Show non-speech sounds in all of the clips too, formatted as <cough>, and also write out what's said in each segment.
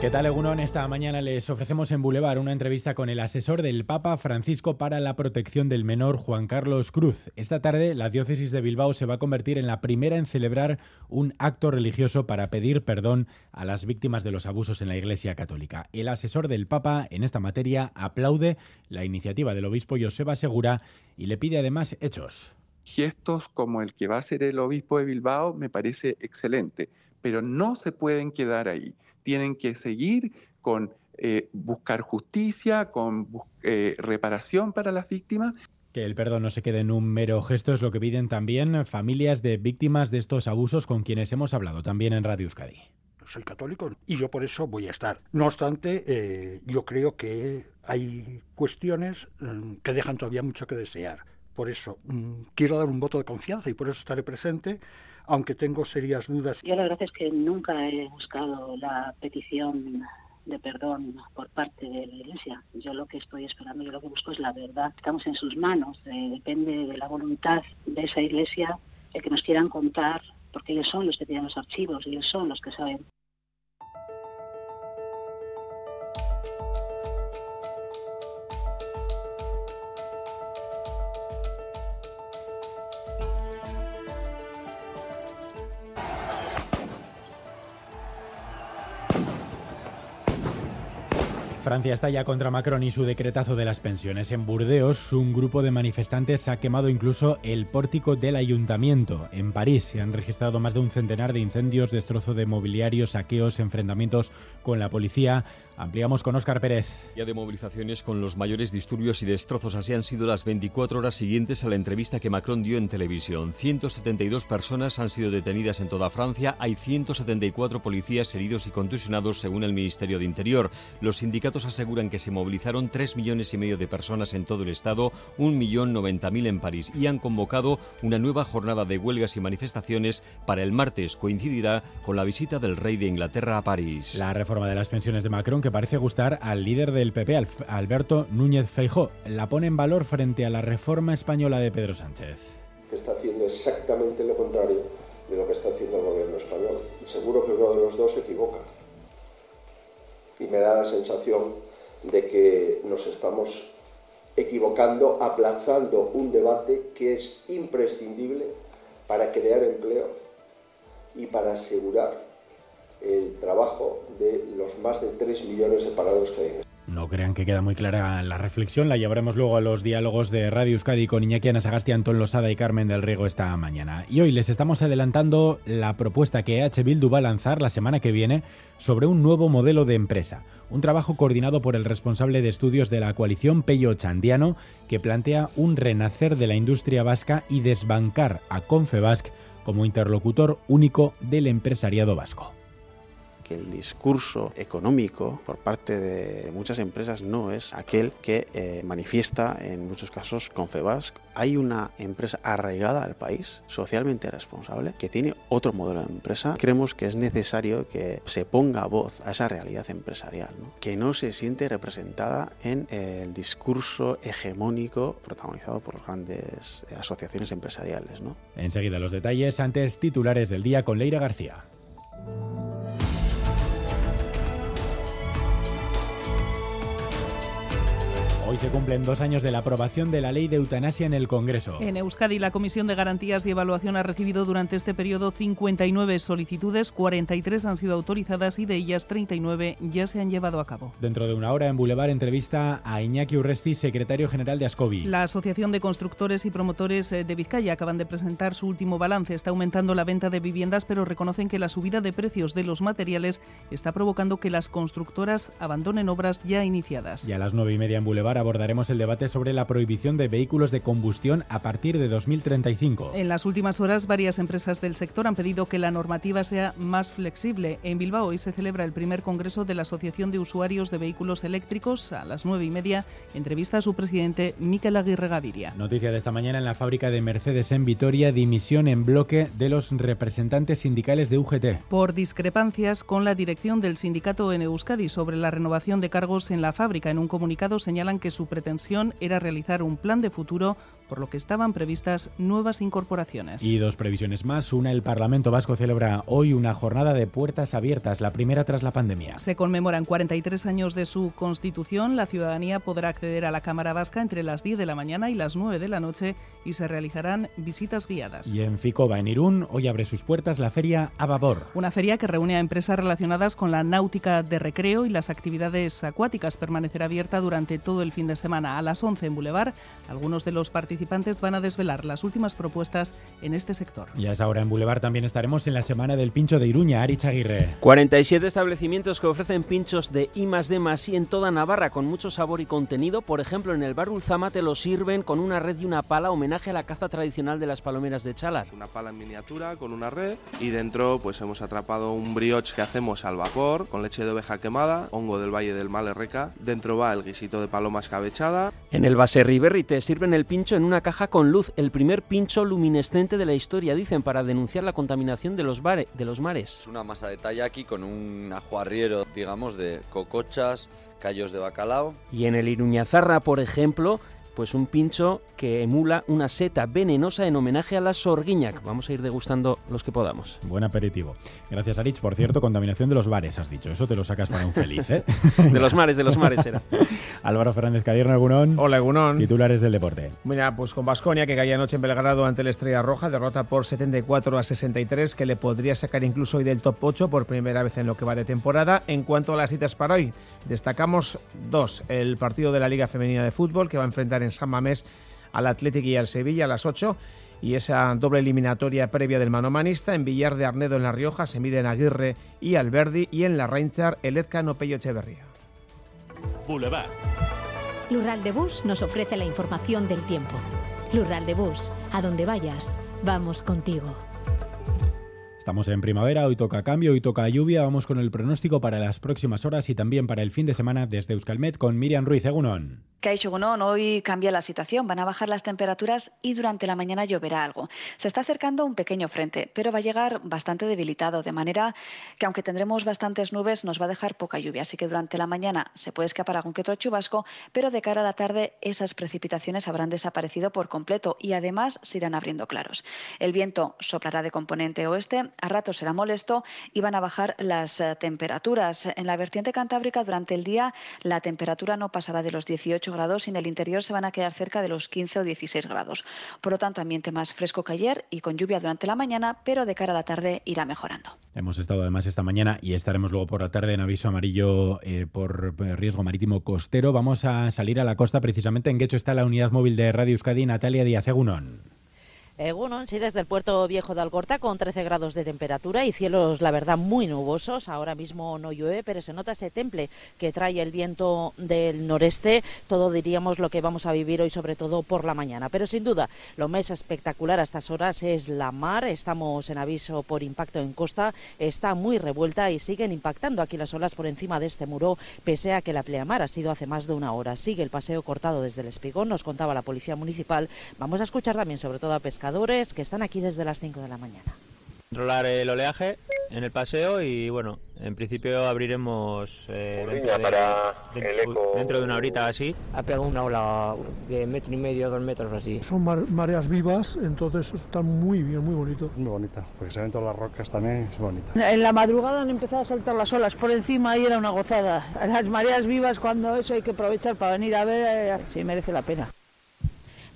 ¿Qué tal, Egunon? Esta mañana les ofrecemos en Boulevard una entrevista con el asesor del Papa Francisco para la protección del menor, Juan Carlos Cruz. Esta tarde, la diócesis de Bilbao se va a convertir en la primera en celebrar un acto religioso para pedir perdón a las víctimas de los abusos en la Iglesia Católica. El asesor del Papa en esta materia aplaude la iniciativa del obispo Joseba Segura y le pide además hechos. Gestos como el que va a ser el obispo de Bilbao me parece excelente, pero no se pueden quedar ahí tienen que seguir con eh, buscar justicia, con eh, reparación para las víctimas. Que el perdón no se quede en un mero gesto es lo que piden también familias de víctimas de estos abusos con quienes hemos hablado también en Radio Euskadi. Soy católico y yo por eso voy a estar. No obstante, eh, yo creo que hay cuestiones mm, que dejan todavía mucho que desear. Por eso mm, quiero dar un voto de confianza y por eso estaré presente aunque tengo serias dudas. Yo la verdad es que nunca he buscado la petición de perdón por parte de la Iglesia. Yo lo que estoy esperando, yo lo que busco es la verdad. Estamos en sus manos, eh, depende de la voluntad de esa Iglesia el que nos quieran contar, porque ellos son los que tienen los archivos, ellos son los que saben Francia está ya contra Macron y su decretazo de las pensiones. En Burdeos, un grupo de manifestantes ha quemado incluso el pórtico del ayuntamiento. En París se han registrado más de un centenar de incendios, destrozo de mobiliario, saqueos, enfrentamientos con la policía. Ampliamos con Óscar Pérez. Ya de movilizaciones con los mayores disturbios y destrozos. Así han sido las 24 horas siguientes a la entrevista que Macron dio en televisión. 172 personas han sido detenidas en toda Francia. Hay 174 policías heridos y contusionados, según el Ministerio de Interior. Los sindicatos aseguran que se movilizaron 3 millones y medio de personas en todo el estado, 1.090.000 en París y han convocado una nueva jornada de huelgas y manifestaciones para el martes. Coincidirá con la visita del rey de Inglaterra a París. La reforma de las pensiones de Macron que parece gustar al líder del PP, Alberto Núñez Feijó, la pone en valor frente a la reforma española de Pedro Sánchez. Está haciendo exactamente lo contrario de lo que está haciendo el gobierno español. Seguro que uno de los dos se equivoca y me da la sensación de que nos estamos equivocando, aplazando un debate que es imprescindible para crear empleo y para asegurar el trabajo de los más de 3 millones de parados que hay en no crean que queda muy clara la reflexión, la llevaremos luego a los diálogos de Radio Euskadi con Iñaki Anasagasti, Antón Losada y Carmen del Riego esta mañana. Y hoy les estamos adelantando la propuesta que EH Bildu va a lanzar la semana que viene sobre un nuevo modelo de empresa. Un trabajo coordinado por el responsable de estudios de la coalición Pello Chandiano que plantea un renacer de la industria vasca y desbancar a Confebasc como interlocutor único del empresariado vasco que el discurso económico por parte de muchas empresas no es aquel que eh, manifiesta en muchos casos Confebas. Hay una empresa arraigada al país, socialmente responsable, que tiene otro modelo de empresa. Creemos que es necesario que se ponga voz a esa realidad empresarial, que no se siente representada en el discurso hegemónico protagonizado por las grandes eh, asociaciones empresariales. ¿no? Enseguida los detalles, antes titulares del día con Leira García. Hoy se cumplen dos años de la aprobación de la ley de eutanasia en el Congreso. En Euskadi, la Comisión de Garantías y Evaluación ha recibido durante este periodo 59 solicitudes, 43 han sido autorizadas y de ellas 39 ya se han llevado a cabo. Dentro de una hora en Boulevard entrevista a Iñaki Urresti, secretario general de Ascobi. La Asociación de Constructores y Promotores eh, de Vizcaya acaban de presentar su último balance. Está aumentando la venta de viviendas, pero reconocen que la subida de precios de los materiales está provocando que las constructoras abandonen obras ya iniciadas. Y a las nueve y media en Boulevard abordaremos el debate sobre la prohibición de vehículos de combustión a partir de 2035. En las últimas horas, varias empresas del sector han pedido que la normativa sea más flexible. En Bilbao hoy se celebra el primer congreso de la Asociación de Usuarios de Vehículos Eléctricos. A las nueve y media, entrevista a su presidente, Miquel Aguirre Gaviria. Noticia de esta mañana en la fábrica de Mercedes en Vitoria, dimisión en bloque de los representantes sindicales de UGT. Por discrepancias con la dirección del sindicato en Euskadi sobre la renovación de cargos en la fábrica, en un comunicado señalan que su pretensión era realizar un plan de futuro por lo que estaban previstas nuevas incorporaciones. Y dos previsiones más. Una, el Parlamento Vasco celebra hoy una jornada de puertas abiertas, la primera tras la pandemia. Se conmemoran 43 años de su constitución. La ciudadanía podrá acceder a la Cámara Vasca entre las 10 de la mañana y las 9 de la noche y se realizarán visitas guiadas. Y en Ficova, en Irún, hoy abre sus puertas la feria A Vapor. Una feria que reúne a empresas relacionadas con la náutica de recreo y las actividades acuáticas. Permanecerá abierta durante todo el fin de semana. A las 11 en Boulevard, algunos de los participantes participantes van a desvelar las últimas propuestas en este sector. Y a esa hora en Boulevard también estaremos en la semana del pincho de Iruña, Arich Aguirre. 47 establecimientos que ofrecen pinchos de I más D más I en toda Navarra con mucho sabor y contenido. Por ejemplo, en el bar Ulzama te lo sirven con una red y una pala, homenaje a la caza tradicional de las palomeras de Chalar. Una pala en miniatura con una red y dentro pues hemos atrapado un brioche que hacemos al vapor con leche de oveja quemada, hongo del Valle del Malerreca. Dentro va el guisito de paloma escabechada. En el Base Riverri te sirven el pincho en una caja con luz, el primer pincho luminescente de la historia, dicen, para denunciar la contaminación de los, bare, de los mares. Es una masa de tallaki con un ajuarriero, digamos, de cocochas, callos de bacalao. Y en el Iruñazarra, por ejemplo, pues un pincho que emula una seta venenosa en homenaje a la sorguiñac. Vamos a ir degustando los que podamos. Buen aperitivo. Gracias, Arich. Por cierto, contaminación de los bares, has dicho. Eso te lo sacas para un feliz, ¿eh? <laughs> de los mares, de los mares era. <laughs> Álvaro Fernández Cadierno, Egunón. Hola, Egunón. Titulares del deporte. Mira, pues con Basconia, que caía anoche en Belgrado ante la Estrella Roja, derrota por 74 a 63, que le podría sacar incluso hoy del top 8 por primera vez en lo que va de temporada. En cuanto a las citas para hoy, destacamos dos. El partido de la Liga Femenina de Fútbol, que va a enfrentar en San Mamés al Atlético y al Sevilla a las 8 y esa doble eliminatoria previa del manomanista en Villar de Arnedo en La Rioja se miden Aguirre y Alberdi y en la Reinchar el Ezcano Pello Echeverría. Boulevard. Lural de Bus nos ofrece la información del tiempo. Lural de Bus, a donde vayas, vamos contigo. Estamos en primavera, hoy toca cambio, hoy toca lluvia. Vamos con el pronóstico para las próximas horas y también para el fin de semana desde Euskalmet con Miriam Ruiz Egunon. Gunón, hoy cambia la situación, van a bajar las temperaturas y durante la mañana lloverá algo. Se está acercando un pequeño frente, pero va a llegar bastante debilitado, de manera que aunque tendremos bastantes nubes, nos va a dejar poca lluvia. Así que durante la mañana se puede escapar algún que otro chubasco, pero de cara a la tarde esas precipitaciones habrán desaparecido por completo y además se irán abriendo claros. El viento soplará de componente oeste, a ratos será molesto y van a bajar las eh, temperaturas. En la vertiente cantábrica durante el día la temperatura no pasará de los 18 grados y en el interior se van a quedar cerca de los 15 o 16 grados. Por lo tanto, ambiente más fresco que ayer y con lluvia durante la mañana, pero de cara a la tarde irá mejorando. Hemos estado además esta mañana y estaremos luego por la tarde en aviso amarillo eh, por riesgo marítimo costero. Vamos a salir a la costa precisamente en Guecho está la unidad móvil de Radio Euskadi, Natalia Díaz Egunon. Egunon, sí, desde el puerto viejo de Algorta con 13 grados de temperatura y cielos, la verdad, muy nubosos. Ahora mismo no llueve, pero se nota ese temple que trae el viento del noreste. Todo diríamos lo que vamos a vivir hoy, sobre todo por la mañana. Pero sin duda, lo más espectacular a estas horas es la mar. Estamos en aviso por impacto en costa. Está muy revuelta y siguen impactando aquí las olas por encima de este muro, pese a que la pleamar ha sido hace más de una hora. Sigue el paseo cortado desde el Espigón, nos contaba la Policía Municipal. Vamos a escuchar también, sobre todo a pescadores que están aquí desde las 5 de la mañana. Controlar el oleaje en el paseo y bueno, en principio abriremos eh, dentro, de, dentro, de, una horita así. Ha pegado una ola de metro y medio, dos metros así. Son mareas vivas, entonces está muy bien, muy bonito. Muy bonita, porque se ven todas las rocas también, es bonita. En la madrugada han empezado a saltar las olas por encima y era una gozada. Las mareas vivas cuando eso hay que aprovechar para venir a ver, eh, si merece la pena.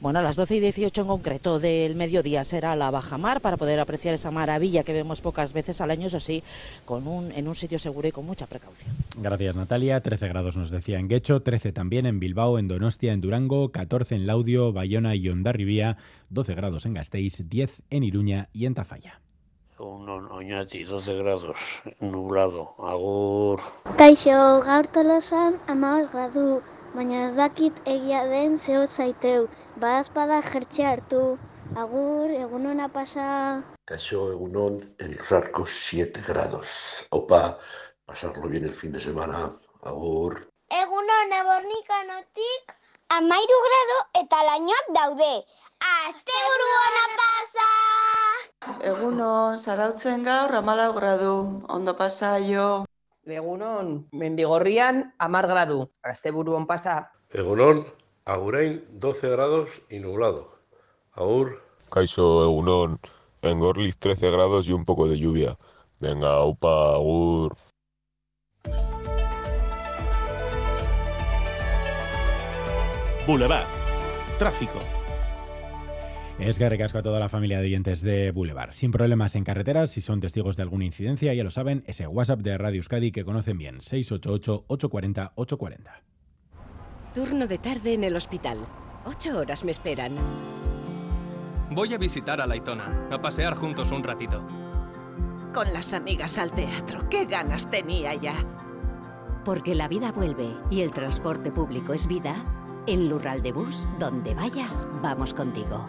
Bueno, a las 12 y 18 en concreto del mediodía será la bajamar para poder apreciar esa maravilla que vemos pocas veces al año, eso sí, con un, en un sitio seguro y con mucha precaución. Gracias Natalia. 13 grados nos decía en Guecho, 13 también en Bilbao, en Donostia, en Durango, 14 en Laudio, Bayona y Ondarribía, 12 grados en Gasteiz, 10 en Iruña y en Tafalla. Un oñati, 12 grados, nublado, agur. Kaixo, gaur tolosan, amaos gradu, baina ez dakit egia den zehot zaiteu. Badazpada jertxe hartu. Agur, egun hona pasa. Cayó Egunon en los arcos 7 grados. Opa, pasarlo bien el fin de semana. Agur. Egunon ebornikanotik amairu grado eta lainoak daude. Asteburu ona pasa! Egunon, zarautzen gaur amalau gradu. Ondo pasa jo. Egunon, mendigorrian amar gradu. Asteburu on pasa. Egunon, Agurain 12 grados y nublado. Agur. Kaixo Egunon, en Gorliz 13 grados y un poco de lluvia. Venga, upa, agur. Boulevard. Tráfico. Es que recasco a toda la familia de oyentes de Boulevard. Sin problemas en carreteras, si son testigos de alguna incidencia, ya lo saben, ese WhatsApp de Radio Euskadi que conocen bien, 688-840-840. Turno de tarde en el hospital. Ocho horas me esperan. Voy a visitar a Laitona, a pasear juntos un ratito. Con las amigas al teatro. ¡Qué ganas tenía ya! Porque la vida vuelve y el transporte público es vida. En Lural de Bus, donde vayas, vamos contigo.